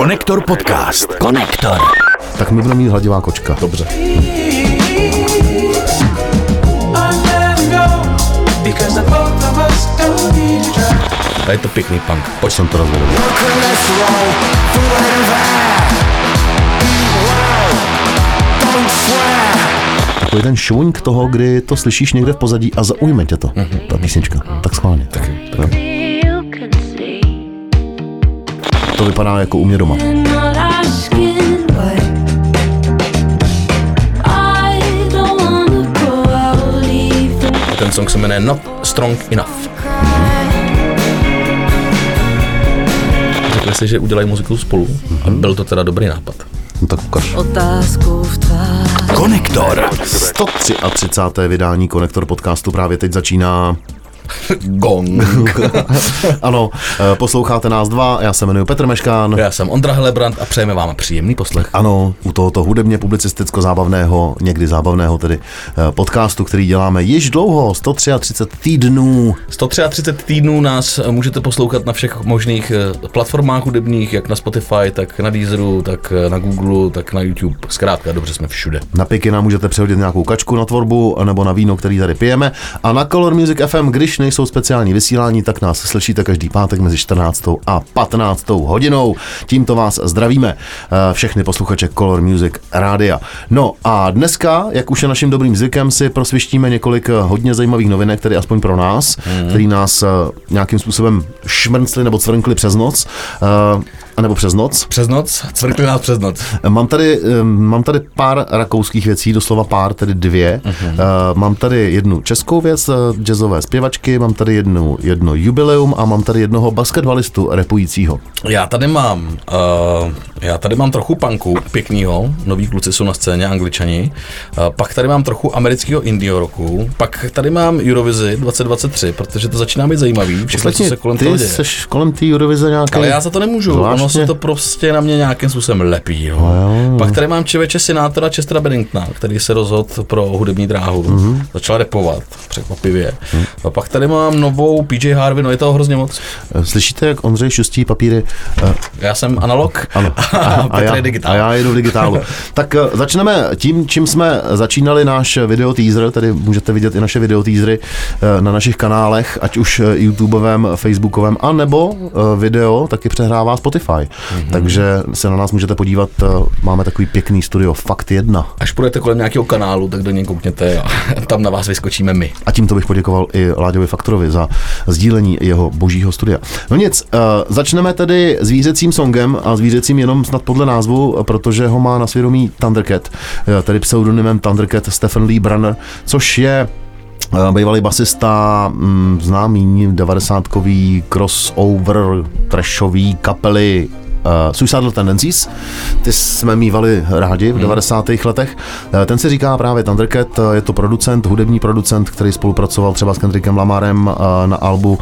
Konektor podcast. Konektor. Tak my budeme mít hladivá kočka. Dobře. A je to pěkný punk. Pojď jsem to rozvedl. Takový ten švoňk toho, kdy to slyšíš někde v pozadí a zaujme tě to, ta písnička. Tak schválně. Taky. Jo. To vypadá jako u mě doma. Ten song se jmenuje Not Strong Enough. Řekli si, že udělají muziku spolu a byl to teda dobrý nápad. No tak ukaž. Otázku v tváři. Konektor. 133. vydání Konektor podcastu právě teď začíná. Gong. Ano, eh, posloucháte nás dva, já se jmenuji Petr Meškán. Já jsem Ondra Helebrant a přejeme vám příjemný poslech. Ano, u tohoto hudebně publicisticko-zábavného, někdy zábavného tedy eh, podcastu, který děláme již dlouho, 133 týdnů. 133 týdnů nás můžete poslouchat na všech možných eh, platformách hudebních, jak na Spotify, tak na Deezeru, tak eh, na Google, tak na YouTube. Zkrátka, dobře jsme všude. Na piky nám můžete přehodit nějakou kačku na tvorbu nebo na víno, který tady pijeme. A na Color Music FM, když nejsou speciální vysílání, tak nás slyšíte každý pátek mezi 14. a 15. hodinou. Tímto vás zdravíme eh, všechny posluchače Color Music Rádia. No a dneska, jak už je naším dobrým zvykem, si prosvištíme několik eh, hodně zajímavých novinek, tedy aspoň pro nás, mm. který nás eh, nějakým způsobem šmrncli nebo cvrnkli přes noc. A nebo přes noc. Přes noc? Cvrkli nás přes noc. Mám tady, mám tady pár rakouských věcí, doslova pár, tedy dvě. Uh-huh. Mám tady jednu českou věc, eh, jazzové zpěvačky, mám tady jednu, jedno jubileum a mám tady jednoho basketbalistu repujícího. Já tady mám, uh, já tady mám trochu punku pěknýho, noví kluci jsou na scéně, angličani, uh, pak tady mám trochu amerického indie roku, pak tady mám Eurovizi 2023, protože to začíná být zajímavý, všechno, co se kolem toho ty děje. seš kolem té Eurovize nějaký... Ale já za to nemůžu. Ono se to prostě na mě nějakým způsobem lepí. Jo. jo. Pak tady mám čeveče senátora Chestera Benningtona, který se rozhodl pro hudební dráhu. Mhm. Mm-hmm. Začal repovat, překvapivě. Mm. A pak tady mám novou PJ Harvey, no je toho hrozně moc. Eh, Slyšíte, jak Ondřej šustí papíry? Eh, Já jsem analog Ano. a, Petr já, je digitál. a já jedu v digitálu. tak eh, začneme tím, čím jsme začínali náš video teaser, tedy můžete vidět i naše video teasery na našich kanálech, ať už YouTubeovém, Facebookovém, a nebo video taky přehrává Spotify. Mhm. Mm-hmm. Takže se na nás můžete podívat, máme takový pěkný studio Fakt 1. Až půjdete kolem nějakého kanálu, tak do něj koukněte a tam na vás vyskočíme my. A tímto bych poděkoval i Láďovi Faktorovi za sdílení jeho božího studia. No nic, uh, začneme tedy zvířecím songem a zvířecím jenom snad podle názvu, protože ho má na svědomí Thundercat, eh, tedy pseudonymem Thundercat Stephen Lee Brunner, což je eh, bývalý basista mm, známý 90-kový crossover trashový kapely Uh, Suicidal Tendencies, ty jsme mývali rádi v 90. letech. Uh, ten se říká právě Thundercat, uh, je to producent, hudební producent, který spolupracoval třeba s Kendrickem Lamarem uh, na albu, uh,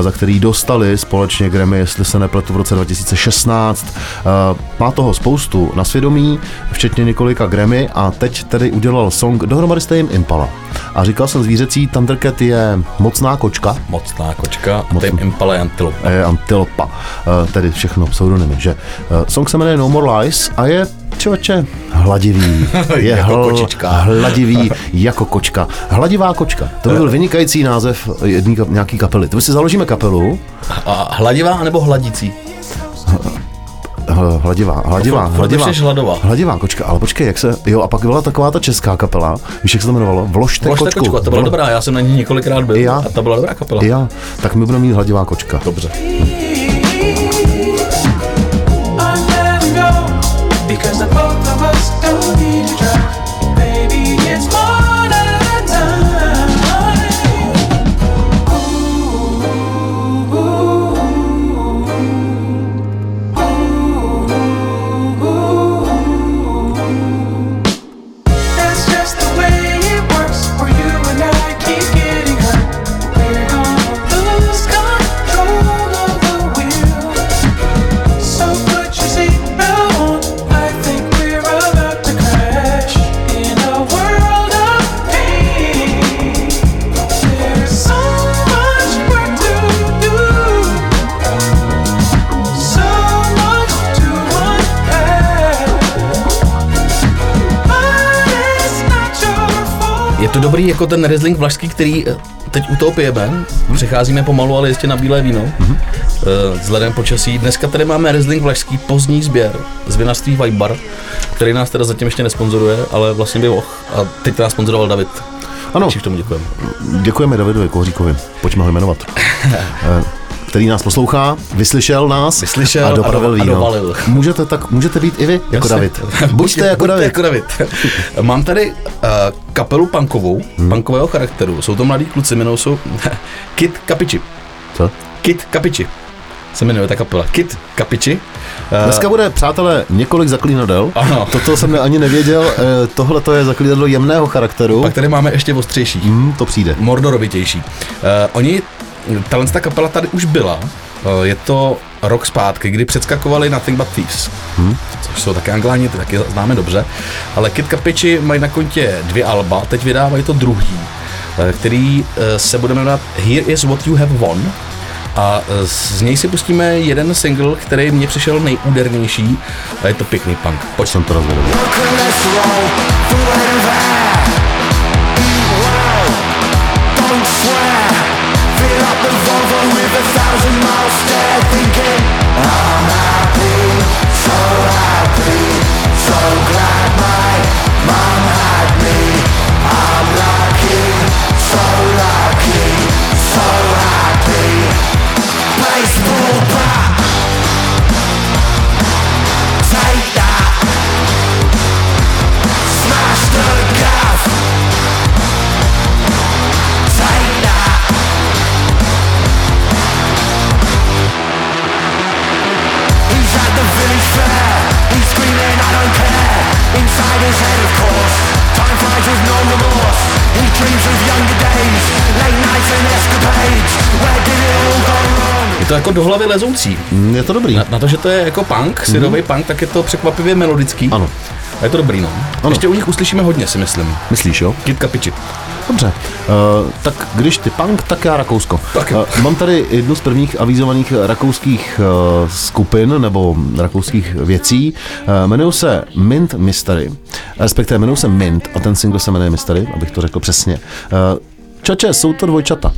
za který dostali společně Grammy, jestli se nepletu v roce 2016. Uh, má toho spoustu na svědomí, včetně několika Grammy a teď tedy udělal song dohromady s Tame Impala. A říkal jsem zvířecí, Thundercat je mocná kočka, Mocná kočka, Moc- Tame Impala je antilopa. je Antilopa, eh, tedy všechno pseudonymy, že eh, song se jmenuje No More Lies a je člověče hladivý. Je Jako kočička. hladivý jako kočka. Hladivá kočka. To by byl vynikající název jedný, kap- nějaký kapely. To by si založíme kapelu. A hladivá nebo hladící? Hladivá, hladivá, furt hladivá. ještě hladová. Hladivá kočka, ale počkej, jak se, jo, a pak byla taková ta česká kapela, víš, jak se to jmenovalo? Vložte, Vložte kočku. kočku, a to byla Vlo- dobrá, já jsem na ní několikrát byl I já. a ta byla dobrá kapela. I já, tak my budeme mít hladivá kočka. Dobře. Because the both of us don't need dobrý jako ten Riesling vlašský, který eh, teď u toho pijeme. Přecházíme pomalu, ale ještě na bílé víno. Mm-hmm. Vzhledem počasí. Dneska tady máme Riesling vlašský pozdní sběr z vinařství Vajbar, který nás teda zatím ještě nesponzoruje, ale vlastně by mohl. A teď nás sponzoroval David. Ano, Čiž tomu děkujeme. děkujeme Davidovi Kohříkovi, pojďme ho jmenovat. Eh, který nás poslouchá, vyslyšel nás Vyslyšel a a dopravil do- a víno. dovalil. Můžete, tak, můžete být i vy jako Jasně. David. Buďte jako buďte David. jako David. Mám tady uh, kapelu punkovou, hmm. punkového charakteru. Jsou to mladí kluci, jmenují jsou Kid Kapiči. Co? Kid Kapiči se jmenuje ta kapela. Kid Kapiči. Uh, Dneska bude, přátelé, několik zaklínadel. Ano. Toto jsem ani nevěděl. eh, Tohle to je zaklínadlo jemného charakteru. pak tady máme ještě ostřejší. Hmm, to přijde. Mordorovitější. Uh, oni, tahle ta kapela tady už byla, uh, je to rok zpátky, kdy předskakovali Nothing But Thieves, hmm. což jsou také angláni, ty taky známe dobře, ale Kid Kapiči mají na kontě dvě alba, teď vydávají to druhý, eh, který eh, se bude jmenovat Here is what you have won, a eh, z něj si pustíme jeden single, který mně přišel nejúdernější a je to pěkný punk. Pojď. Jsem to rozvedl. Fill up the Volvo with a thousand miles thinking I'm happy, so happy So glad my to jako do hlavy lezoucí. Je to dobrý. Na, na to, že to je jako punk, syrový punk, tak je to překvapivě melodický. Ano. A je to dobrý, no. Ano. Ještě u nich uslyšíme hodně, si myslím. Myslíš, jo? Kid Kapiči. Dobře. Uh, tak když ty punk, tak já Rakousko. Tak. Uh, mám tady jednu z prvních avizovaných rakouských uh, skupin nebo rakouských věcí. Uh, jmenují se Mint Mystery. Respektive jmenují se Mint a ten single se jmenuje Mystery, abych to řekl přesně. Uh, čače, jsou to dvojčata.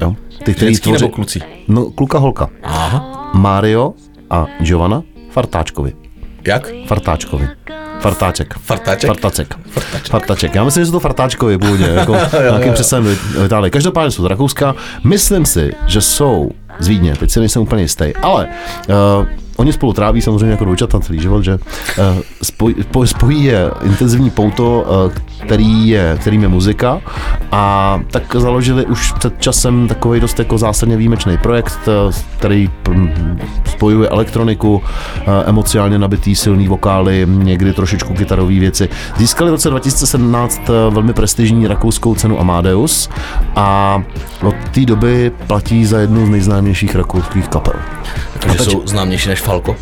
Jo? Ty, který Ženský nebo kluci? No, kluka, holka. Aha. Mario a Giovanna Fartáčkovi. Jak? Fartáčkovi. Fartáček. Fartáček? Fartáček. Fartáček. Já myslím, že jsou to fartáčkovi původně, jako nějakým přesem v Itálii. Každopádně jsou z Rakouska. Myslím si, že jsou z Vídně, teď si nejsem úplně jistý, ale uh, oni spolu tráví samozřejmě jako dvojčata celý život, že uh, spoj, po, spojí je intenzivní pouto, uh, který je, kterým je muzika a tak založili už před časem takový dost jako zásadně výjimečný projekt, uh, který mm, spojuje elektroniku, uh, emocionálně nabitý silný vokály, někdy trošičku gitarové věci. Získali v roce 2017 uh, velmi prestižní rakouskou cenu Amadeus a od té doby platí za jednu z nejznámějších rakouských kapel. Takže teď- jsou známější než Falko.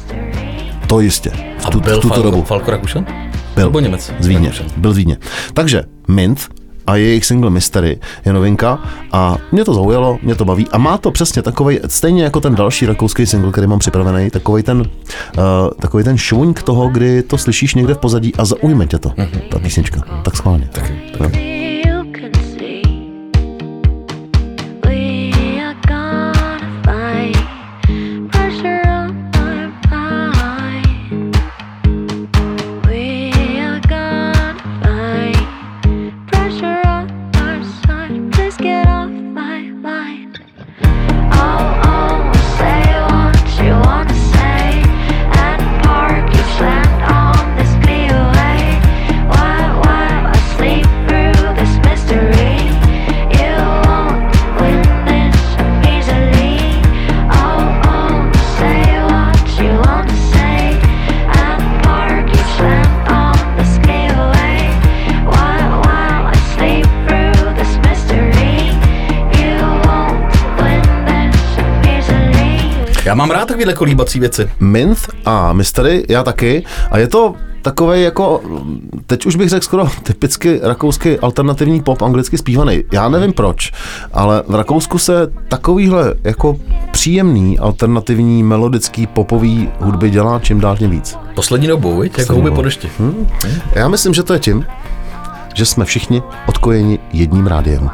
To jistě. V, A tu, byl v tuto Falko, dobu. Falko Rakušan? Byl. Nebo Němec? Z Vídně. Byl z Vídně. Takže Mint a jejich single Mystery je novinka a mě to zaujalo, mě to baví a má to přesně takový, stejně jako ten další rakouský single, který mám připravený, takový ten, uh, takový ten šuňk toho, kdy to slyšíš někde v pozadí a zaujme tě to, ta písnička. Tak schválně. Taky. Jo. You Já mám rád takovýhle kolíbací věci. Minth a Mystery, já taky. A je to takový jako, teď už bych řekl skoro typicky rakouský alternativní pop, anglicky zpívaný. Já nevím proč, ale v Rakousku se takovýhle jako příjemný alternativní melodický popový hudby dělá čím dál tím víc. Poslední dobou, viď? Jako dobou. po dešti. Já myslím, že to je tím, že jsme všichni odkojeni jedním rádiem.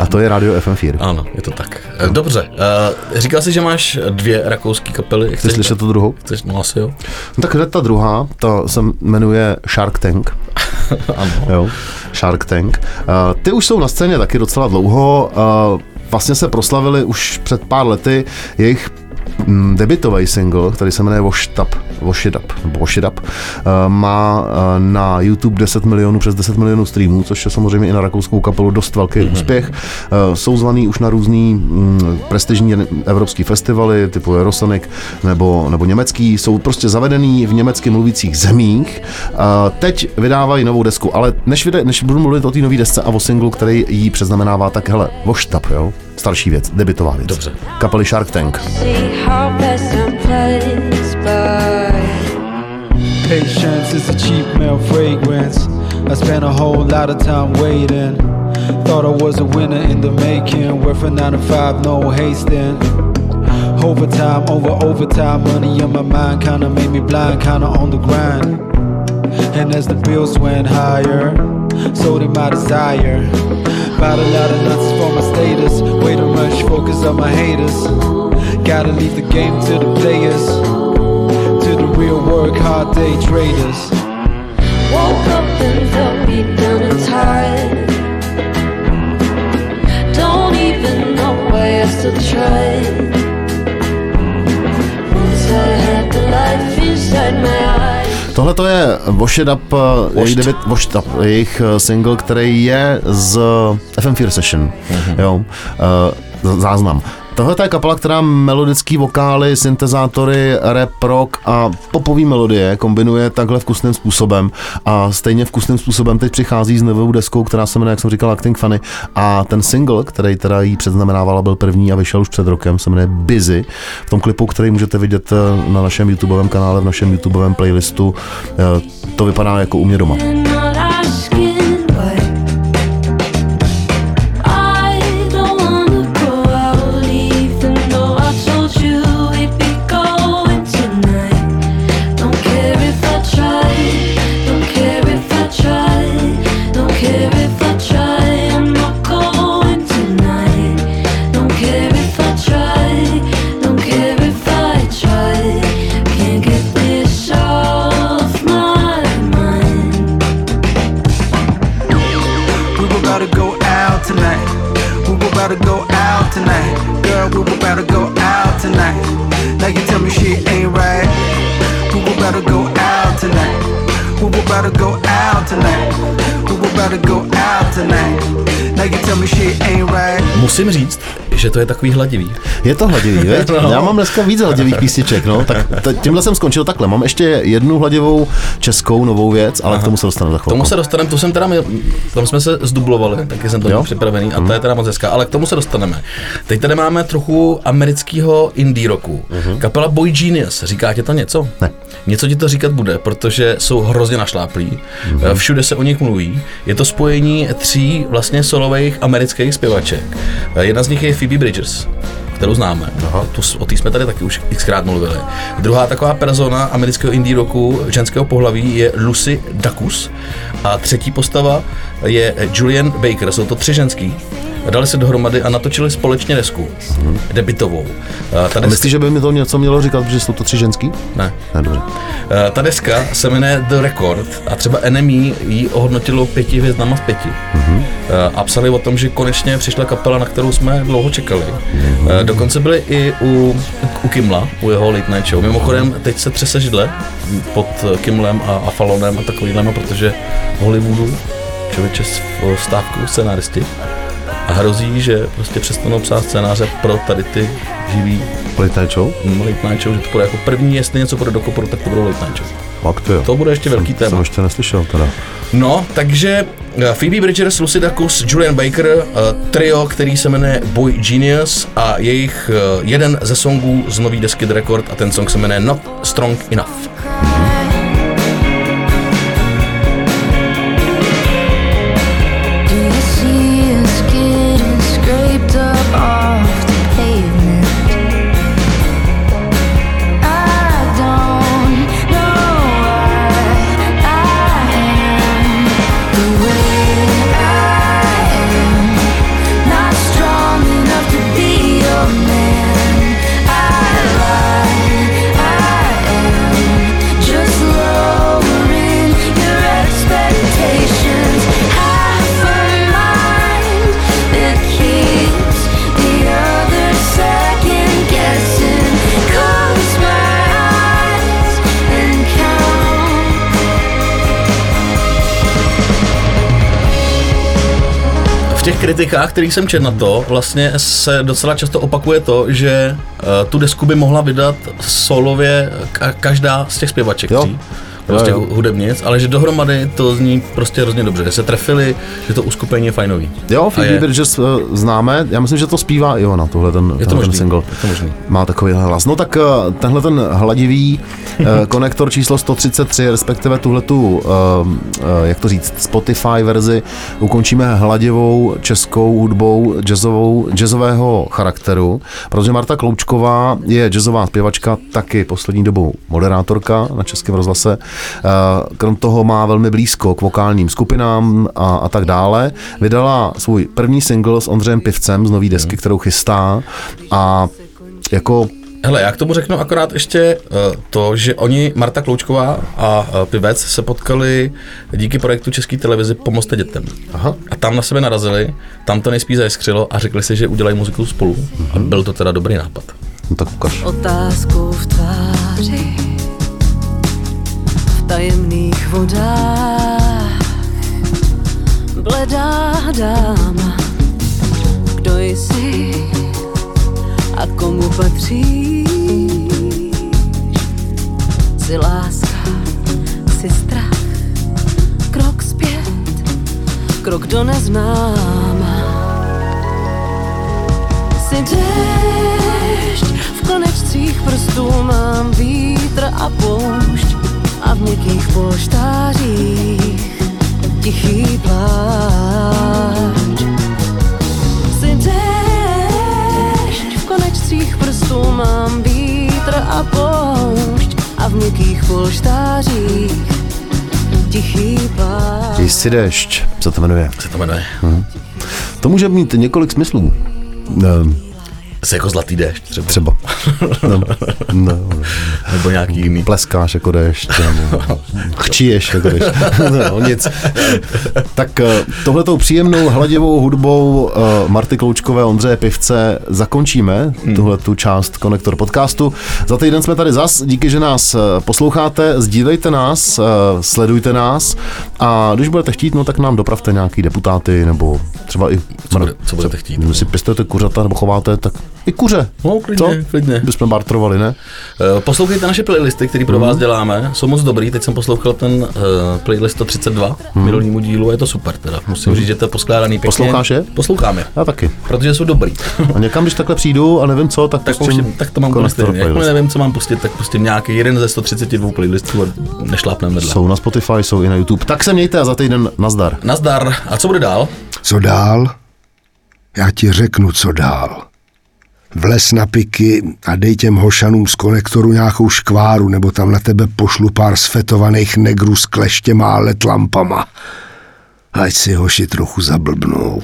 A to je Radio FM4. Ano, je to tak. Eh, Dobře, uh, říkal jsi, že máš dvě rakouské kapely. Chceš slyšet tu druhou? Chceš, no asi jo. No tak ta druhá, ta se jmenuje Shark Tank. ano. Jo, Shark Tank. Uh, ty už jsou na scéně taky docela dlouho. Uh, vlastně se proslavili už před pár lety. Jejich debitový single, který se jmenuje Up, Up, Washed Up, uh, má uh, na YouTube 10 milionů, přes 10 milionů streamů, což je samozřejmě i na rakouskou kapelu dost velký mm-hmm. úspěch. Uh, jsou zvaný už na různý mm, prestižní evropský festivaly, typu Eurosonic nebo, nebo německý, jsou prostě zavedený v německy mluvících zemích. Uh, teď vydávají novou desku, ale než, vyde, než budu mluvit o té nové desce a o singlu, který jí předznamenává, tak hele, Up, jo? Starší věc, debitová věc. Dobře. Kapely Shark Tank. See how fast time flies by. Patience is a cheap male fragrance. I spent a whole lot of time waiting. Thought I was a winner in the making. Worth a nine to five, no hasting. Overtime, over overtime, money on my mind kinda made me blind, kinda on the grind. And as the bills went higher, so did my desire. Bought a lot of nuts for my status. Way to rush, focus on my haters. Gotta leave the game to the players, to the real work, hard day traders. Woke up and felt beat down and tired. Don't even know why I still tried. Once I had the life inside my eyes. Tohle to je Washed Up, eh, jejich, debit, Washed Up, jejich eh, single, který je z FM4 Session. Mm-hmm. Jo, uh, záznam. Tohle je kapela, která melodický vokály, syntezátory, rap, rock a popový melodie kombinuje takhle vkusným způsobem a stejně vkusným způsobem teď přichází s novou deskou, která se jmenuje, jak jsem říkal, Acting Funny a ten single, který teda jí předznamenával, byl první a vyšel už před rokem, se jmenuje Busy. V tom klipu, který můžete vidět eh, na našem YouTubeovém kanále, v našem YouTubeovém playlistu, eh, to vypadá jako u mě doma. Not Musím říct, že to je takový hladivý. Je to hladivý, veď? No. Já mám dneska víc hladivých písniček, no. Tak tímhle jsem skončil takhle. Mám ještě jednu hladivou českou novou věc, ale k tomu se dostanu za K chvilku. tomu se dostaneme, to jsem teda, tam jsme se zdublovali, taky jsem to měl připravený a to je teda moc hezká, ale k tomu se dostaneme. Teď tady máme trochu amerického indie rocku. Kapela Boy Genius, říká ti to něco? Ne. Něco ti to říkat bude, protože jsou hrozně našláplí, Eh, všude se o nich mluví. Je to spojení tří vlastně solových amerických zpěvaček. Eh, Jedna z nich je Phoebe Bridgers, kterou známe. Aha. Tu, o té jsme tady taky už xkrát mluvili. Druhá taková persona amerického indie rocku ženského pohlaví je Lucy Dacus. A třetí postava je Julian Baker. Jsou to tři ženský. Dali se dohromady a natočili společně desku. Debitovou. Eh, Ta A deska, myslíš, že by mi to něco mělo říkat, protože jsou to tři ženský? ne. Ne, dobře. Ta deska se jmenuje The Record a třeba NME ji ohodnotilo pěti hvězdama z pěti. Mm-hmm. A psali o tom, že konečně přišla kapela, na kterou jsme dlouho čekali. Mm-hmm. Dokonce byli i u, u Kimla, u jeho Late Night Show. Mimochodem, teď se třese židle pod Kimlem a, a Falonem a takovýhlema, protože Hollywoodu člověče s- stávku scenáristi a hrozí, že prostě přestanou psát scénáře pro tady ty živý Late Night Show? mm, Late Night Show, že to bude jako první, jestli něco bude do koporu, tak to budou Late Night Show. Fakt to jo. To bude ještě velký Jsem téma. ještě neslyšel teda. No, takže eh, Phoebe Bridgers, Lucy Dacus, Julian Baker, eh, trio, který se jmenuje Boy Genius a jejich eh, jeden ze songů z nový desky The Record a ten song se jmenuje Not Strong Enough. V těch kritikách, kterých jsem četl na to, vlastně se docela často opakuje to, že uh, tu desku by mohla vydat solově ka- každá z těch zpěvaček Jo. tří. Prostě Jo, jo. hudebnic, ale že dohromady to zní prostě hrozně dobře, že se trefili, že to uskupení je fajnový. Jo, Phoebe je- Bridges uh, známe, já myslím, že to zpívá i ona, tohle ten, Je to ten single. je to možný. Má takový hlas. No tak uh, tenhle ten hladivý uh, konektor číslo 133, respektive tuhle tu, uh, jak to říct, Spotify verzi, ukončíme hladivou českou hudbou jazzovou, jazzového charakteru, protože Marta Kloučková je jazzová zpěvačka, taky poslední dobou moderátorka na Českém rozhlase. Uh, krom toho má velmi blízko k vokálním skupinám a, a tak dále. Vydala svůj první single s Ondřejem Pivcem z nový desky, kterou chystá a jako Hele, já k tomu řeknu akorát ještě uh, to, že oni, Marta Kloučková a uh, Pivec, se potkali díky projektu České televizi Pomozte dětem. Aha. A tam na sebe narazili, tam to nejspíš zajiskřilo a řekli si, že udělají muziku spolu. A byl to teda dobrý nápad. No tak ukaž. Otázkou v tváři tajemných vodách. Bledá dáma Kdo jsi a komu patříš? Jsi láska, jsi strach Krok zpět, krok do neznáma. Jsi déšť, v konečcích prstů mám vítr a poušť a v měkkých polštářích tichý pláč. Jsi déšť, v konečcích prstů mám vítr a poušť a v měkkých polštářích tichý pláč. Jsi déšť, co to jmenuje. Se to jmenuje. To může mít několik smyslů. Ehm, Jsi jako zlatý déšť třeba. Třeba. No, no, Nebo nějaký jiný. pleskáš jako déšť, nebo chčiješ jako déšť. No, nic. Tak eh, tohletou příjemnou hladivou hudbou eh, Marty Kloučkové, Ondřeje Pivce zakončíme Hmm. tuhle tu část Konektor podcastu. Za týden jsme tady zas, díky, že nás eh, posloucháte, sdílejte nás, sledujte nás a když budete chtít, no tak nám dopravte nějaký deputáty nebo třeba i... Co bude- co budete chtít? Když si pěstujete kuřata nebo chováte, tak i kuře. No, klidně, klidně. Bychom bartrovali, ne? Eh, Poslouchejte naše playlisty, které pro vás děláme. Jsou moc dobrý. Teď jsem poslouchal ten uh, playlist 132 minulýmu dílu a je to super teda. Musím říct, že to je poskládaný pěkně. Posloucháš je? Poslouchám je, Já taky. protože jsou dobrý. A někam, když takhle přijdu a nevím co, tak, tak, pustím pustím, tak to mám stejně. Jakmile nevím, co mám pustit, tak pustím nějaký jeden ze 132 playlistů a nešlápnem vedle. Jsou na Spotify, jsou i na YouTube. Tak se mějte a za týden nazdar. Nazdar. A co bude dál? Co dál? Já ti řeknu, co dál. Vles na piky a dej těm hošanům z konektoru nějakou škváru, nebo tam na tebe pošlu pár sfetovaných negrů s kleštěma a let lampama. Ať si hoši trochu zablbnou.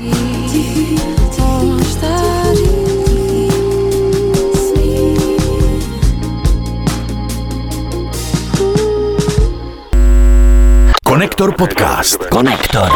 Konektor podcast. Konektor.